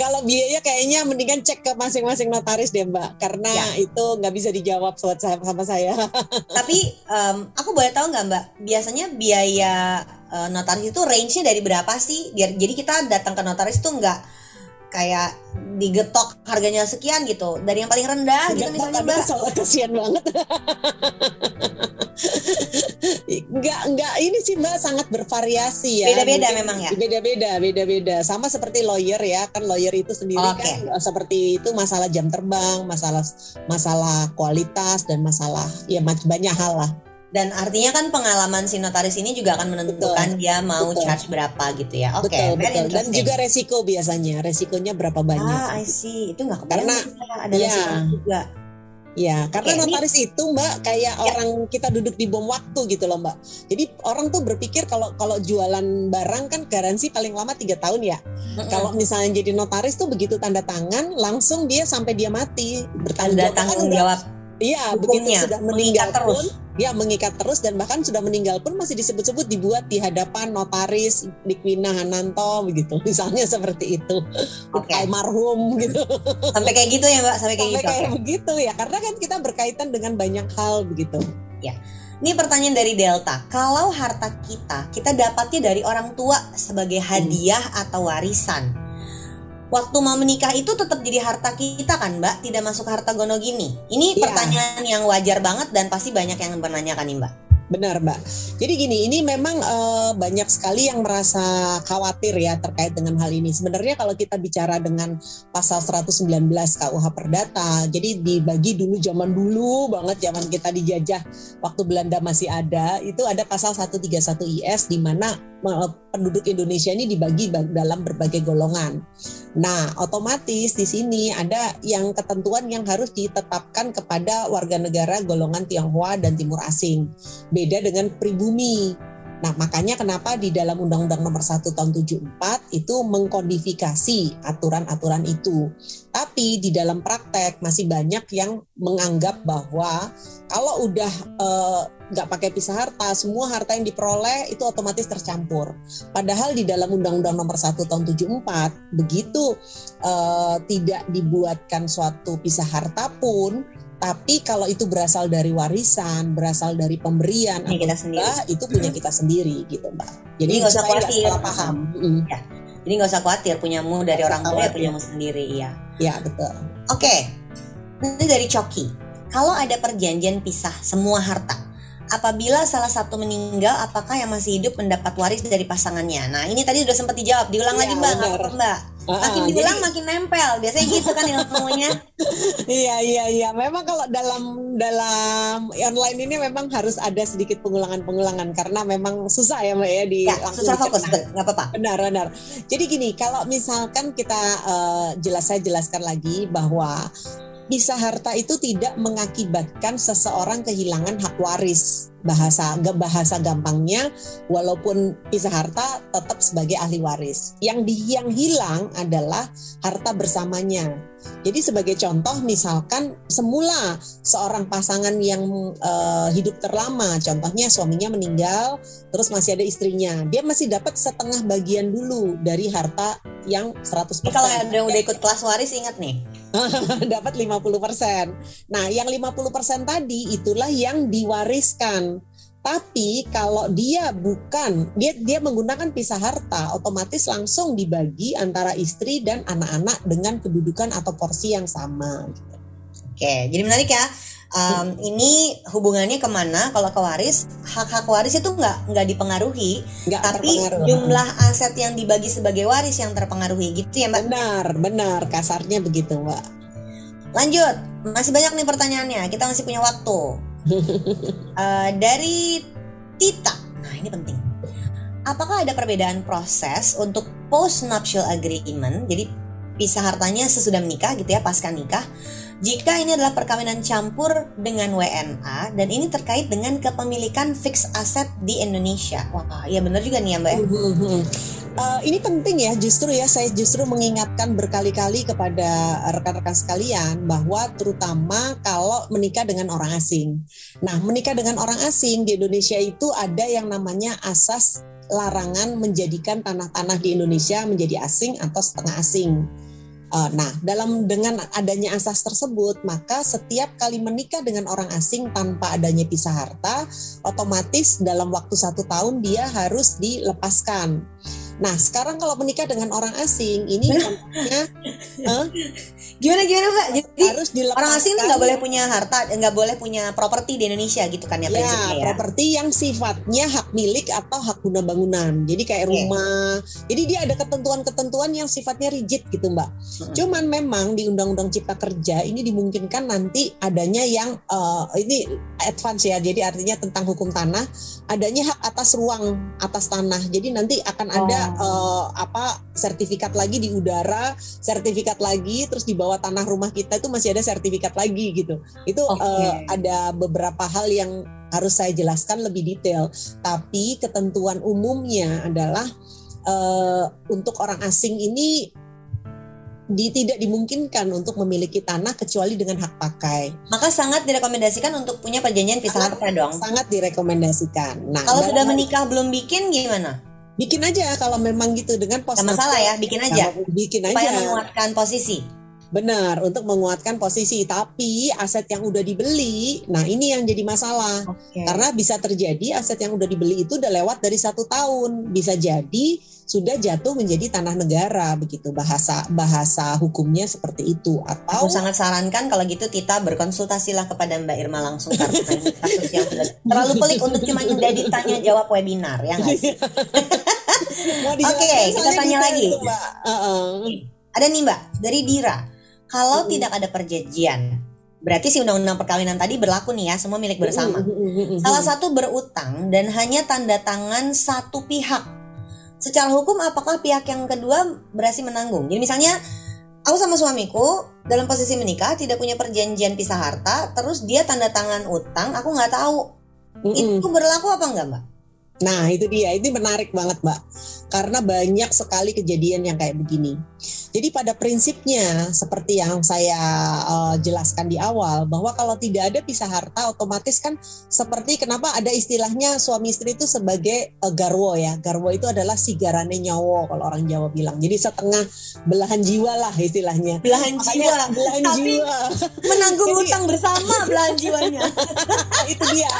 Kalau biaya kayaknya mendingan cek ke masing-masing notaris deh Mbak karena ya. itu nggak bisa dijawab sama saya. Tapi um, aku boleh tahu nggak Mbak? Biasanya biaya uh, notaris itu range-nya dari berapa sih? Biar jadi kita datang ke notaris tuh nggak kayak digetok harganya sekian gitu. Dari yang paling rendah gitu misalnya mbak. soal kasihan banget. Enggak, enggak ini sih mbak sangat bervariasi ya. Beda-beda memang ya? beda-beda beda-beda. Sama seperti lawyer ya. Kan lawyer itu sendiri okay. kan seperti itu masalah jam terbang masalah masalah kualitas dan masalah ya banyak hal lah dan artinya kan pengalaman si notaris ini juga akan menentukan betul, dia mau betul. charge berapa gitu ya. Oke, okay, betul, betul. Dan juga resiko biasanya, resikonya berapa banyak. Ah, I see. Itu nggak Karena ada ya, resiko juga. Ya, karena okay, notaris ini, itu Mbak kayak ya. orang kita duduk di bom waktu gitu loh Mbak. Jadi orang tuh berpikir kalau kalau jualan barang kan garansi paling lama tiga tahun ya. Mm-hmm. Kalau misalnya jadi notaris tuh begitu tanda tangan langsung dia sampai dia mati bertanggung tanggung jawab. Iya, begitu sudah meninggal terus. Pun, ya mengikat terus dan bahkan sudah meninggal pun masih disebut-sebut dibuat di hadapan notaris Dikwina Hananto begitu. Misalnya seperti itu. Okay. almarhum gitu. Sampai kayak gitu ya mbak? Sampai kayak sampai gitu. kayak begitu ya. Karena kan kita berkaitan dengan banyak hal begitu. Ya. Ini pertanyaan dari Delta. Kalau harta kita, kita dapatnya dari orang tua sebagai hadiah hmm. atau warisan waktu mau menikah itu tetap jadi harta kita kan Mbak, tidak masuk harta gono gini. Ini yeah. pertanyaan yang wajar banget dan pasti banyak yang menanyakan nih Mbak. Benar, Mbak. Jadi gini, ini memang uh, banyak sekali yang merasa khawatir ya terkait dengan hal ini. Sebenarnya kalau kita bicara dengan pasal 119 KUH Perdata, jadi dibagi dulu zaman dulu banget zaman kita dijajah waktu Belanda masih ada, itu ada pasal 131 IS di mana penduduk Indonesia ini dibagi dalam berbagai golongan. Nah, otomatis di sini ada yang ketentuan yang harus ditetapkan kepada warga negara golongan Tionghoa dan Timur Asing. Beda dengan pribumi. Nah, makanya kenapa di dalam Undang-Undang Nomor 1 Tahun 74 itu mengkodifikasi aturan-aturan itu. Tapi di dalam praktek masih banyak yang menganggap bahwa kalau udah eh, nggak uh, pakai pisah harta, semua harta yang diperoleh itu otomatis tercampur. Padahal di dalam Undang-Undang Nomor 1 Tahun 74 begitu uh, tidak dibuatkan suatu pisah harta pun tapi kalau itu berasal dari warisan, berasal dari pemberian atau kita sendiri. itu punya kita sendiri gitu, Mbak. Jadi nggak usah khawatir. Salah paham. Mm. Ya. Jadi nggak usah khawatir punyamu dari orang tua ya punyamu sendiri, iya. Iya betul. Oke, okay. ini dari Coki. Kalau ada perjanjian pisah semua harta, apabila salah satu meninggal, apakah yang masih hidup mendapat waris dari pasangannya? Nah, ini tadi sudah sempat dijawab. Diulang ya, lagi, Mbak. Mbak? Makin diulang jadi, makin nempel. Biasanya gitu kan ilmunya. Iya iya iya. Memang kalau dalam dalam online ini memang harus ada sedikit pengulangan pengulangan karena memang susah ya mbak ya di ya, susah fokus nggak apa-apa. Benar benar. Jadi gini kalau misalkan kita uh, jelas saya jelaskan lagi bahwa bisa harta itu tidak mengakibatkan seseorang kehilangan hak waris bahasa bahasa gampangnya walaupun pisah harta tetap sebagai ahli waris. Yang di yang hilang adalah harta bersamanya. Jadi sebagai contoh misalkan semula seorang pasangan yang uh, hidup terlama, contohnya suaminya meninggal, terus masih ada istrinya, dia masih dapat setengah bagian dulu dari harta yang 100%. Ini kalau ada yang udah ikut kelas waris ingat nih. dapat 50%. Nah, yang 50% tadi itulah yang diwariskan. Tapi kalau dia bukan dia dia menggunakan pisah harta, otomatis langsung dibagi antara istri dan anak-anak dengan kedudukan atau porsi yang sama. Oke, jadi menarik ya. Um, ini hubungannya ke mana? Kalau ke waris hak hak waris itu nggak nggak dipengaruhi. Nggak tapi terpengaruh. jumlah aset yang dibagi sebagai waris yang terpengaruhi gitu ya mbak? Benar, benar. Kasarnya begitu, Mbak. lanjut. Masih banyak nih pertanyaannya. Kita masih punya waktu Uh, dari Tita. Nah ini penting. Apakah ada perbedaan proses untuk post nuptial agreement? Jadi pisah hartanya sesudah menikah gitu ya pasca nikah jika ini adalah perkawinan campur dengan WNA dan ini terkait dengan kepemilikan fixed aset di Indonesia. Wah, iya benar juga nih ya Mbak. ya? Uh, ini penting ya, justru ya saya justru mengingatkan berkali-kali kepada rekan-rekan sekalian bahwa terutama kalau menikah dengan orang asing. Nah, menikah dengan orang asing di Indonesia itu ada yang namanya asas larangan menjadikan tanah-tanah di Indonesia menjadi asing atau setengah asing. Uh, nah, dalam dengan adanya asas tersebut, maka setiap kali menikah dengan orang asing tanpa adanya pisah harta, otomatis dalam waktu satu tahun dia harus dilepaskan. Nah, sekarang kalau menikah dengan orang asing, ini contohnya eh, Gimana gimana Mbak? Jadi harus dilepaskan. orang asing nggak boleh punya harta, nggak boleh punya properti di Indonesia gitu kan ya prinsipnya ya, ya. properti yang sifatnya hak milik atau hak guna bangunan. Jadi kayak Oke. rumah. Jadi dia ada ketentuan-ketentuan yang sifatnya rigid gitu, Mbak. Mm-mm. Cuman memang di Undang-Undang Cipta Kerja ini dimungkinkan nanti adanya yang eh, ini advance ya. Jadi artinya tentang hukum tanah, adanya hak atas ruang atas tanah. Jadi nanti akan ada eh, apa sertifikat lagi di udara, sertifikat lagi terus di bawah tanah rumah kita itu masih ada sertifikat lagi gitu. Itu Oke. eh, ada beberapa hal yang harus saya jelaskan lebih detail. Tapi ketentuan umumnya adalah eh, untuk orang asing ini di, tidak dimungkinkan untuk memiliki tanah kecuali dengan hak pakai. Maka sangat direkomendasikan untuk punya perjanjian pisah harta dong. Sangat direkomendasikan. Nah, Kalau sudah menikah belum bikin gimana? Bikin aja kalau memang gitu dengan pos Gak masalah ya, bikin aja. Bikin Supaya aja. menguatkan posisi. Benar, untuk menguatkan posisi. Tapi aset yang udah dibeli, nah ini yang jadi masalah. Oke. Karena bisa terjadi aset yang udah dibeli itu udah lewat dari satu tahun. Bisa jadi sudah jatuh menjadi tanah negara begitu bahasa bahasa hukumnya seperti itu atau Aku sangat sarankan kalau gitu Tita berkonsultasilah kepada Mbak Irma langsung karena kasus yang terlalu pelik untuk cuma jadi tanya jawab webinar ya nggak sih? Oke, dijelaskan kita tanya lagi. itu, Mbak. Heeh. Ada nih Mbak dari Dira. Kalau Mm-mm. tidak ada perjanjian, berarti si undang-undang perkawinan tadi berlaku nih ya, semua milik bersama. Salah satu berutang dan hanya tanda tangan satu pihak. Secara hukum apakah pihak yang kedua berhasil menanggung? Jadi misalnya aku sama suamiku dalam posisi menikah tidak punya perjanjian pisah harta, terus dia tanda tangan utang, aku nggak tahu Mm-mm. itu berlaku apa enggak mbak? Nah itu dia, ini menarik banget Mbak. Karena banyak sekali kejadian yang kayak begini. Jadi pada prinsipnya seperti yang saya eh, jelaskan di awal bahwa kalau tidak ada pisah harta otomatis kan seperti kenapa ada istilahnya suami istri itu sebagai eh, garwo ya. Garwo itu adalah sigarane nyawo kalau orang Jawa bilang. Jadi setengah belahan jiwa lah istilahnya. Belahan Makanya jiwa, belahan Tapi- jiwa. menanggung Jadi- utang bersama belahan jiwanya. itu dia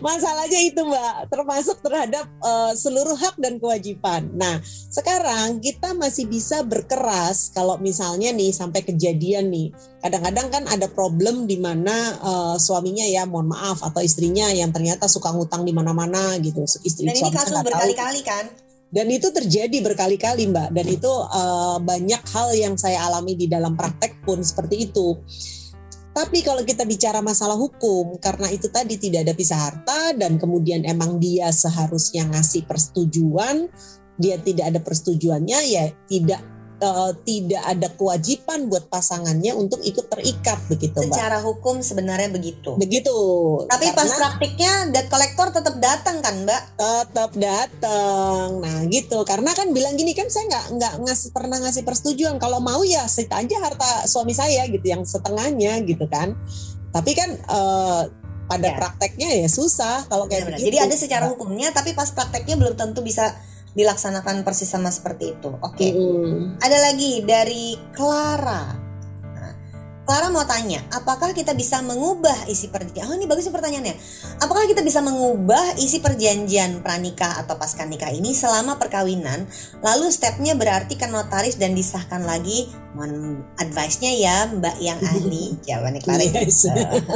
masalahnya itu mbak termasuk terhadap eh, seluruh hak dan kewajiban nah sekarang kita masih bisa berkeras kalau misalnya nih sampai kejadian nih kadang-kadang kan ada problem di mana eh, suaminya ya mohon maaf atau istrinya yang ternyata suka ngutang di mana-mana gitu istri Dan ini kasus berkali-kali kan? Dan itu terjadi berkali-kali Mbak. Dan itu eh, banyak hal yang saya alami di dalam praktek pun seperti itu. Tapi kalau kita bicara masalah hukum, karena itu tadi tidak ada pisah harta dan kemudian emang dia seharusnya ngasih persetujuan, dia tidak ada persetujuannya ya tidak uh, tidak ada kewajiban buat pasangannya untuk ikut terikat begitu mbak. Secara hukum sebenarnya begitu. Begitu. Tapi Karena, pas praktiknya debt collector tetap datang kan mbak? Tetap datang. Nah gitu. Karena kan bilang gini kan saya nggak nggak ngasih pernah ngasih persetujuan kalau mau ya sita aja harta suami saya gitu yang setengahnya gitu kan. Tapi kan uh, pada ya. prakteknya ya susah kalau kayak begitu. Jadi ada secara hukumnya tapi pas prakteknya belum tentu bisa dilaksanakan persis sama seperti itu. Oke. Okay. Mm. Ada lagi dari Clara. Clara mau tanya, apakah kita bisa mengubah isi perjanjian? Oh ini bagus pertanyaannya. Apakah kita bisa mengubah isi perjanjian pranikah atau pasca nikah ini selama perkawinan? Lalu stepnya berarti kan notaris dan disahkan lagi. Mohon advice-nya ya Mbak yang ahli. Jawabannya Clara. Yes.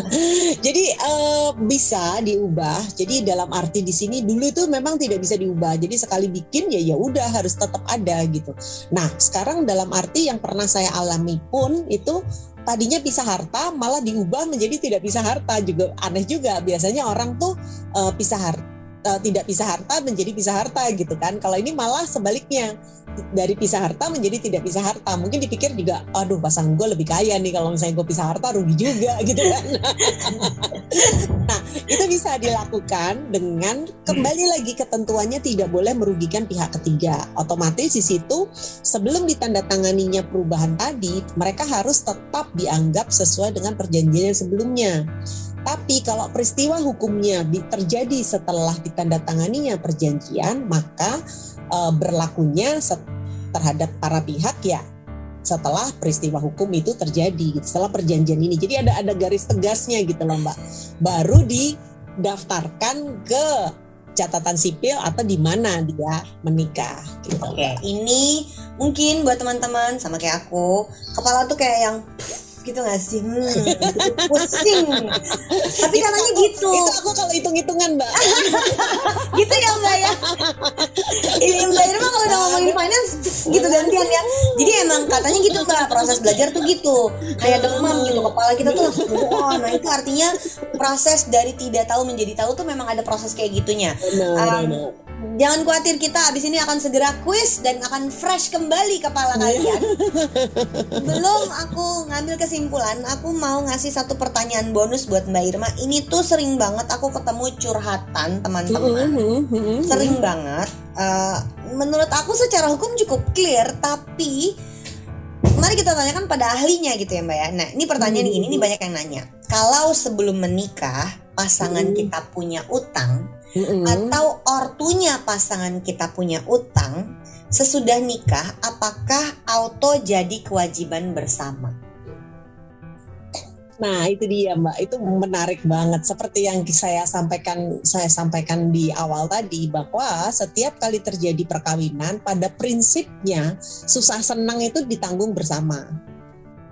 Jadi uh, bisa diubah. Jadi dalam arti di sini dulu itu memang tidak bisa diubah. Jadi sekali bikin ya ya udah harus tetap ada gitu. Nah sekarang dalam arti yang pernah saya alami pun itu tadinya pisah harta malah diubah menjadi tidak pisah harta juga aneh juga biasanya orang tuh uh, pisah harta uh, tidak pisah harta menjadi pisah harta gitu kan. Kalau ini malah sebaliknya. Dari pisah harta menjadi tidak pisah harta. Mungkin dipikir juga aduh pasangan gue lebih kaya nih kalau misalnya gue pisah harta rugi juga gitu kan. Nah itu bisa dilakukan dengan kembali lagi ketentuannya tidak boleh merugikan pihak ketiga. Otomatis di situ sebelum ditandatanganinya perubahan tadi mereka harus tetap dianggap sesuai dengan perjanjian yang sebelumnya tapi kalau peristiwa hukumnya terjadi setelah ditandatanganinya perjanjian, maka e, berlakunya terhadap para pihak ya setelah peristiwa hukum itu terjadi, gitu, setelah perjanjian ini. Jadi ada ada garis tegasnya gitu loh Mbak. Baru didaftarkan ke catatan sipil atau di mana dia menikah gitu. Oke, ini mungkin buat teman-teman sama kayak aku, kepala tuh kayak yang gitu gak sih? Hmm, pusing. Tapi itu katanya aku, gitu. Itu aku kalau hitung-hitungan, Mbak. gitu ya, Mbak ya. Ini Mbak Irma kalau udah ngomongin finance gitu gantian ya. Jadi emang katanya gitu Mbak, proses belajar tuh gitu. Kayak demam gitu, kepala kita tuh langsung oh, nah itu artinya proses dari tidak tahu menjadi tahu tuh memang ada proses kayak gitunya. Benar, um, Jangan khawatir kita abis ini akan segera quiz dan akan fresh kembali kepala kalian. Belum aku ngambil kesimpulan, aku mau ngasih satu pertanyaan bonus buat Mbak Irma. Ini tuh sering banget aku ketemu curhatan teman-teman. Mm-hmm, mm-hmm. Sering banget. Uh, menurut aku secara hukum cukup clear, tapi mari kita tanyakan pada ahlinya gitu ya Mbak ya. Nah ini pertanyaan ini, ini banyak yang nanya. Kalau sebelum menikah pasangan kita punya utang mm-hmm. atau ortunya pasangan kita punya utang sesudah nikah apakah auto jadi kewajiban bersama? Nah, itu dia Mbak, itu menarik banget. Seperti yang saya sampaikan saya sampaikan di awal tadi bahwa setiap kali terjadi perkawinan pada prinsipnya susah senang itu ditanggung bersama.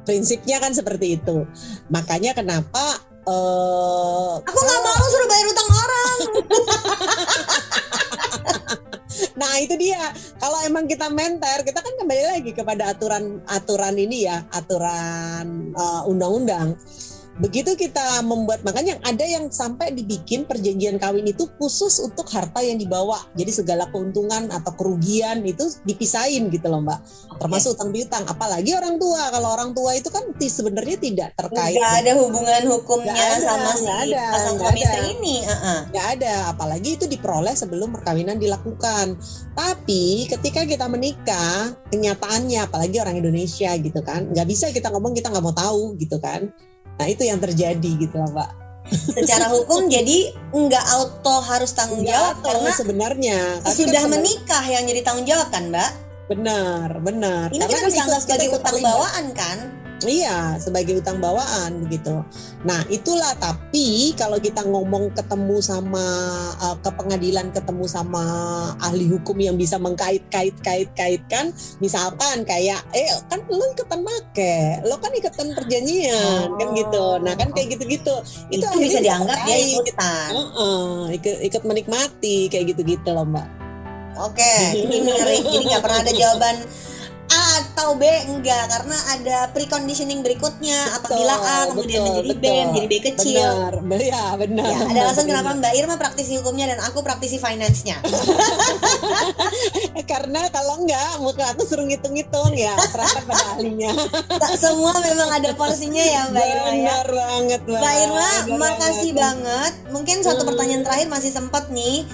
Prinsipnya kan seperti itu. Makanya kenapa uh, aku nggak mau suruh bayar utang orang. Nah itu dia. Kalau emang kita menter kita kan kembali lagi kepada aturan aturan ini ya aturan uh, undang-undang begitu kita membuat makanya ada yang sampai dibikin perjanjian kawin itu khusus untuk harta yang dibawa. Jadi segala keuntungan atau kerugian itu dipisahin gitu loh mbak. Termasuk utang piutang. Apalagi orang tua. Kalau orang tua itu kan sebenarnya tidak terkait nggak ada hubungan hukumnya ada, sama si ada, pasang suami istri ini. Uh-uh. nggak ada. Apalagi itu diperoleh sebelum perkawinan dilakukan. Tapi ketika kita menikah kenyataannya apalagi orang Indonesia gitu kan nggak bisa kita ngomong kita nggak mau tahu gitu kan Nah itu yang terjadi gitu lah Mbak. Secara hukum jadi nggak auto harus tanggung jawab karena sebenarnya sudah kan menikah yang jadi tanggung jawab kan Mbak? Benar, benar. Ini karena kita kan bisa sebagai utang bawaan kan? Iya, sebagai utang bawaan begitu. Nah, itulah tapi kalau kita ngomong ketemu sama uh, ke pengadilan ketemu sama ahli hukum yang bisa mengkait-kait-kait-kaitkan misalkan kayak eh kan lo ikutan make, lo kan ikutan perjanjian oh. kan gitu. Nah, kan kayak gitu-gitu. Itu, itu bisa dianggap dia ikutan. Uh -uh, ikut, ikut menikmati kayak gitu-gitu loh, Mbak. Oke, ini menarik. Jadi nggak pernah ada jawaban atau B enggak karena ada preconditioning berikutnya apabila A kemudian betul, menjadi B betul. menjadi B kecil. Benar, ya benar. Ya, ada alasan kenapa Mbak Irma praktisi hukumnya dan aku praktisi finance-nya. Karena kalau enggak, muka aku suruh ngitung-ngitung ya, serahkan pada ahlinya. Tak semua memang ada porsinya ya Mbak Irma ya. Benar banget, Mbak. Mbak Irma, Benar makasih banget. Mungkin satu Hmm. pertanyaan terakhir masih sempat nih.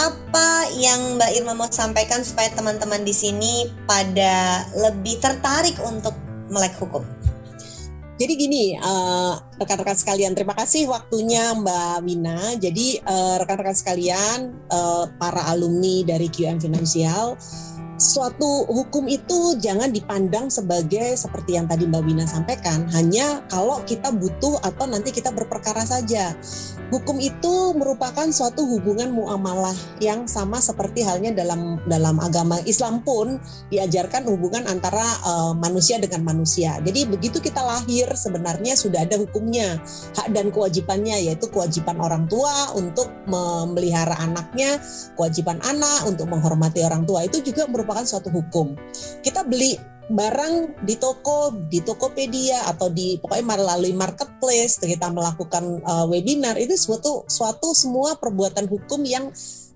Apa yang Mbak Irma mau sampaikan supaya teman-teman di sini pada lebih tertarik untuk melek hukum? Jadi gini, eh, rekan-rekan sekalian, terima kasih waktunya Mbak Wina. Jadi eh, rekan-rekan sekalian, eh, para alumni dari QM Finansial, suatu hukum itu jangan dipandang sebagai seperti yang tadi Mbak Wina sampaikan, hanya kalau kita butuh atau nanti kita berperkara saja. Hukum itu merupakan suatu hubungan muamalah yang sama seperti halnya dalam dalam agama Islam pun diajarkan hubungan antara uh, manusia dengan manusia. Jadi begitu kita lahir sebenarnya sudah ada hukumnya, hak dan kewajibannya yaitu kewajiban orang tua untuk memelihara anaknya, kewajiban anak untuk menghormati orang tua itu juga merupakan suatu hukum. Kita beli barang di toko, di Tokopedia atau di pokoknya melalui marketplace kita melakukan uh, webinar itu suatu suatu semua perbuatan hukum yang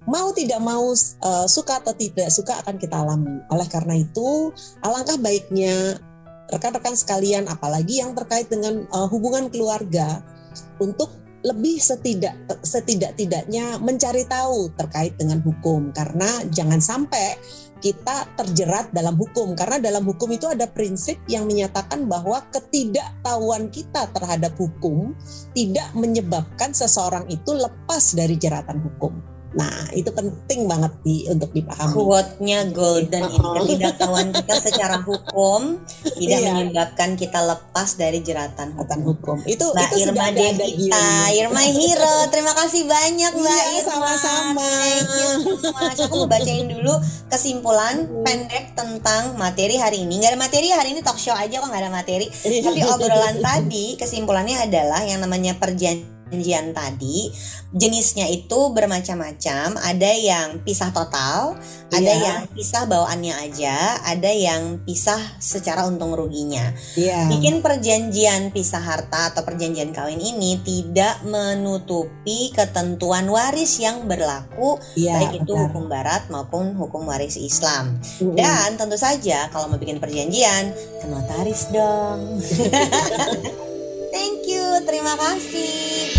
mau tidak mau uh, suka atau tidak suka akan kita alami. Oleh karena itu, alangkah baiknya rekan-rekan sekalian apalagi yang terkait dengan uh, hubungan keluarga untuk lebih setidak setidak-tidaknya mencari tahu terkait dengan hukum karena jangan sampai kita terjerat dalam hukum karena dalam hukum itu ada prinsip yang menyatakan bahwa ketidaktahuan kita terhadap hukum tidak menyebabkan seseorang itu lepas dari jeratan hukum. Nah, itu penting banget di, untuk dipahami. Quote-nya golden ini ketidaktahuan kita secara hukum tidak Iya. menyebabkan kita lepas dari jeratan hukum. hukum. Itu Mbak itu Irma Devita. Irma Hero, terima kasih banyak Mbak Iya, Irma. sama-sama. Thank you so much. Aku mau bacain dulu kesimpulan pendek tentang materi hari ini. Nggak ada materi hari ini talk show aja kok nggak ada materi. Iya. Tapi obrolan tadi kesimpulannya adalah yang namanya perjanjian tadi jenisnya itu bermacam-macam. Ada yang pisah total, ada Iya. yang pisah bawaannya aja, ada yang pisah secara untung ruginya. Iya. Bikin perjanjian pisah harta atau perjanjian kawin ini tidak menutupi ketentuan waris yang berlaku Iya, baik itu benar. hukum barat maupun hukum waris Islam. Mm-mm. Dan tentu saja kalau mau bikin perjanjian ke notaris dong. Thank you, terima kasih.